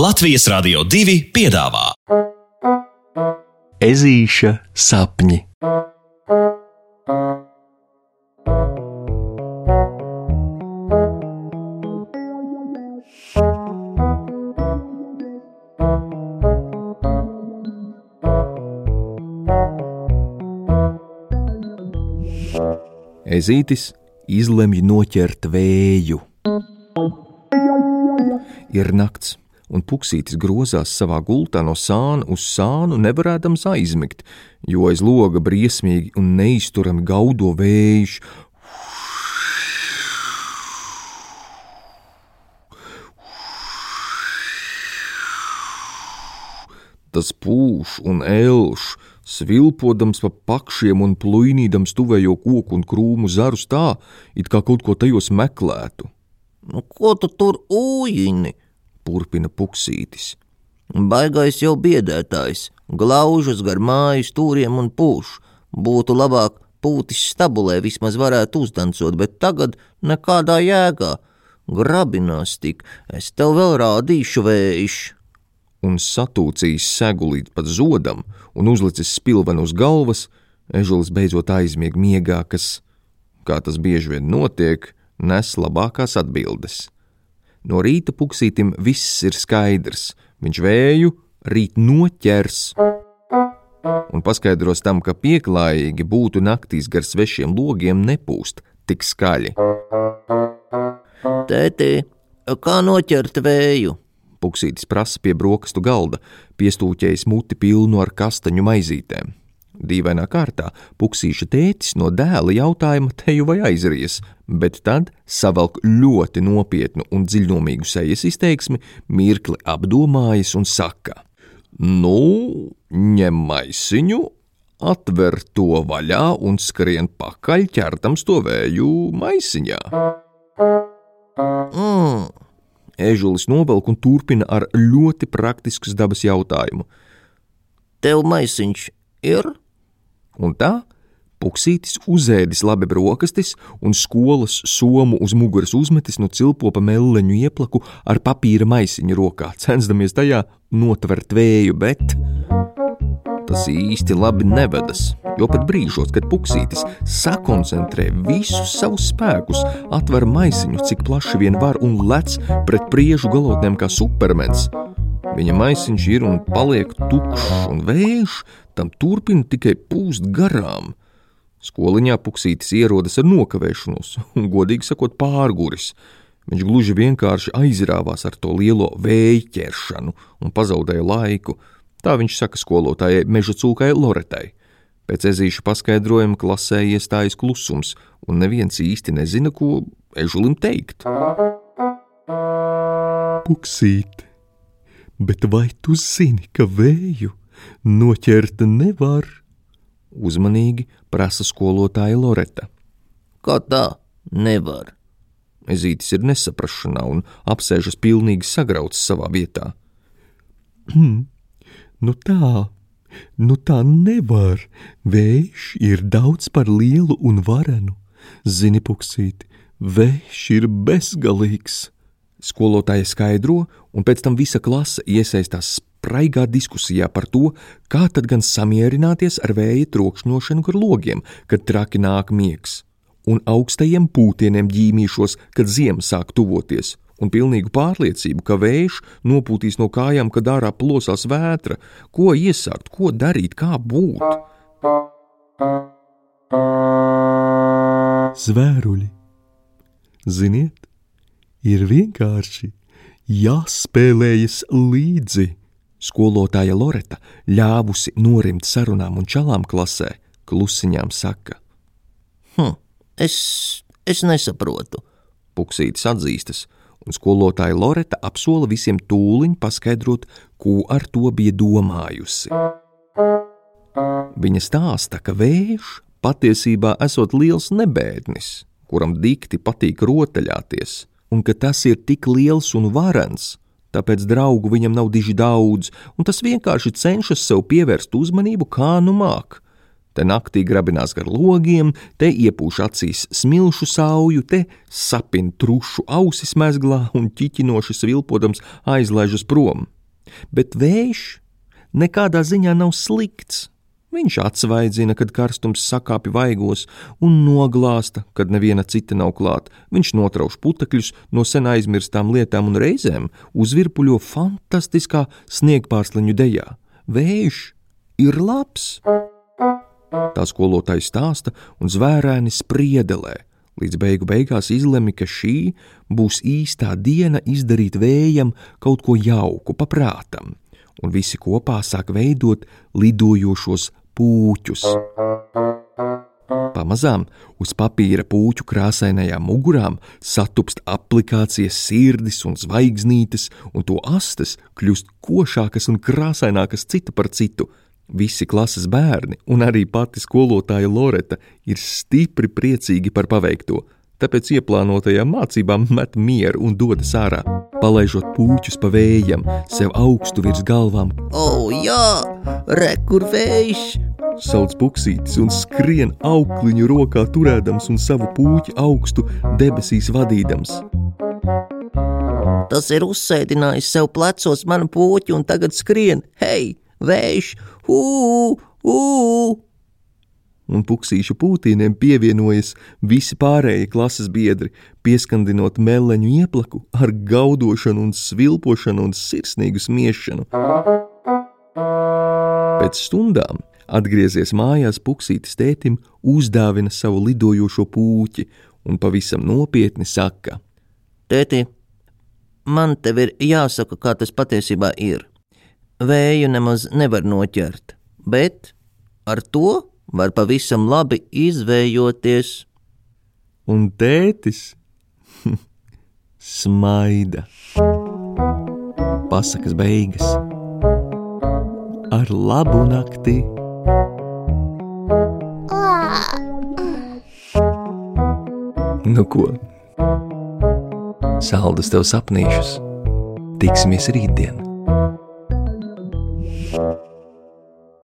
Latvijas Rādio 2 piedāvā Ezīša sapņi. Ezītis izlemj noķert vēju. Ir nakts, un puksītis grozās savā gultā no sāna uz sānu, nevarēdams aizmigt, jo aiz loga briesmīgi un neizturami gaudo vējš. Tas pūš un elš, svilpodams pa pakšiem un plūnīdams tuvējo koku un krūmu zarus tā, it kā kaut ko tajos meklētu. Nu, ko tu tur ūjiņi? Turpina puksītis. Baigais jau biedētājs, glaužas gar māju stūriem un pūš. Būtu labāk pūtis stabulē vismaz varētu uzdancot, bet tagad nekādā jēgā. Grabinās tik, es tev vēl rādīšu vējš. Un satūcījis segulīt pat zodam un uzlicis spilvenu uz galvas, ežulis beidzot aizmieg miegā, kas, kā tas bieži vien notiek, nes labākās atbildes. No rīta puksītim viss ir skaidrs, viņš vēju rīt noķers. Un paskaidros tam, ka pieklājīgi būtu naktīs gar svešiem logiem nepūst tik skaļi. Tētī, kā noķert vēju? Puksītis prasa pie brokastu galda, piestūķējis muti pilnu ar kastaņu maizītēm. Dīvainā kārtā puksīša tētis no dēla jautājuma teju vai aizries, bet tad savelk ļoti nopietnu un dziļumīgu sejas izteiksmi, mirkli apdomājas un saka: Nu, ņem maisiņu, atver to vaļā un skrien pakaļ ķertams to vēju maisiņā. Mm. Ežulis novelk un turpina ar ļoti praktiskas dabas jautājumu. Tev maisiņš ir? Un tā Puksītis uzēdis labi brokastis un skolas somu uz muguras uzmetis no cilpopa melleņu ieplaku ar papīra maisiņu rokā, censdamies tajā notvert vēju, bet tas īsti labi nevedas, jo pat brīžos, kad Puksītis sakoncentrē visus savus spēkus, atver maisiņu, cik plaši vien var un lec pret priežu galotnēm kā supermens. Viņa maisiņš ir un paliek tukšs, un vējš tam turpina tikai pūst garām. Skoliņā puksītis ierodas ar nokavēšanos, un, godīgi sakot, pārguris. Viņš gluži vienkārši aizrāvās ar to lielo vēja ķeršanu un pazaudēja laiku. Tā viņš saka skolotājai meža cūkai Loretai. Pēc ezīša paskaidrojuma klasē iestājas klusums, un neviens īsti nezina, ko ežulim teikt. Puksīt, bet vai tu zini, ka vēju noķert nevar? Uzmanīgi prasa skolotāja Loreta. Kā tā nevar? Ezītis ir nesaprašanā un apsēžas pilnīgi sagrauts savā vietā. nu tā, nu tā nevar. Vējš ir daudz par lielu un varenu. Zini, puksīt, vējš ir bezgalīgs. Skolotāja skaidro, un pēc tam visa klase iesaistās spraigā diskusijā par to, kā tad gan samierināties ar vēja trokšņošanu gar logiem, kad traki nāk miegs, un augstajiem pūtieniem ģīmīšos, kad ziema sāk tuvoties, un pilnīgu pārliecību, ka vējš nopūtīs no kājām, kad ārā plosās vētra, ko iesākt, ko darīt, kā būt. Zvēruļi, ziniet, ir vienkārši jāspēlējas līdzi. Skolotāja Loreta, ļāvusi norimt sarunām un čalām klasē, klusiņām saka: Hm, es, es nesaprotu. Puksītis atzīstas, un skolotāja Loreta apsola visiem tūliņ paskaidrot, ko ar to bija domājusi. Viņa stāsta, ka vējš patiesībā esot liels nebēdnis, kuram dikti patīk rotaļāties, un ka tas ir tik liels un varens, tāpēc draugu viņam nav diži daudz, un tas vienkārši cenšas sev pievērst uzmanību, kā nu māk. Te naktī grabinās gar logiem, te iepūš acīs smilšu sauju, te sapin trušu ausis mezglā un ķiķinoši svilpodams aizlaižas prom. Bet vējš nekādā ziņā nav slikts. Viņš atsvaidzina, kad karstums sakāpja vaigos, un noglāsta, kad neviena cita nav klāta. Viņš notrauš putekļus no sen aizmirstām lietām un reizēm uzvirpuļo fantastiskā sniegpārsliņu dejā. Vējš ir labs! Tā skolotāja stāsta un zvērēni spriedelē, līdz beigu beigās izlemj, ka šī būs īstā diena izdarīt vējam kaut ko jauku, paprātam, un visi kopā sāk veidot lidojošos pūķus. Pamazām uz papīra puķu krāsainajām mugurām satupst aplikācijas sirdis un zvaigznītes, un to astes kļūst košākas un krāsainākas cita par citu. Visi klases bērni un arī pati skolotāja Loreta ir stipri priecīgi par paveikto tāpēc ieplānotajām mācībām met mieru un dodas ārā, palaižot puķus pa vējam, sev augstu virs galvām. O, oh, jā, rekur vējš! Sauc puksītis un skrien aukliņu rokā turēdams un savu puķi augstu debesīs vadīdams. Tas ir uzsēdinājis sev plecos manu puķi un tagad skrien, hei, vējš, ū, ū! un puksīšu pūtīniem pievienojas visi pārējie klases biedri, pieskandinot meleņu ieplaku ar gaudošanu un svilpošanu un sirsnīgu smiešanu. Pēc stundām, atgriezies mājās, puksītis tētim uzdāvina savu lidojošo puķi un pavisam nopietni saka: Tēti, man tev ir jāsaka, kā tas patiesībā ir. Vēju nemaz nevar noķert, bet ar to var pavisam labi izvējoties. Un tētis smaida. Pasakas beigas ar labu nakti. Nu ko? Saldus tev sapnīšus. Tiksimies rītdien!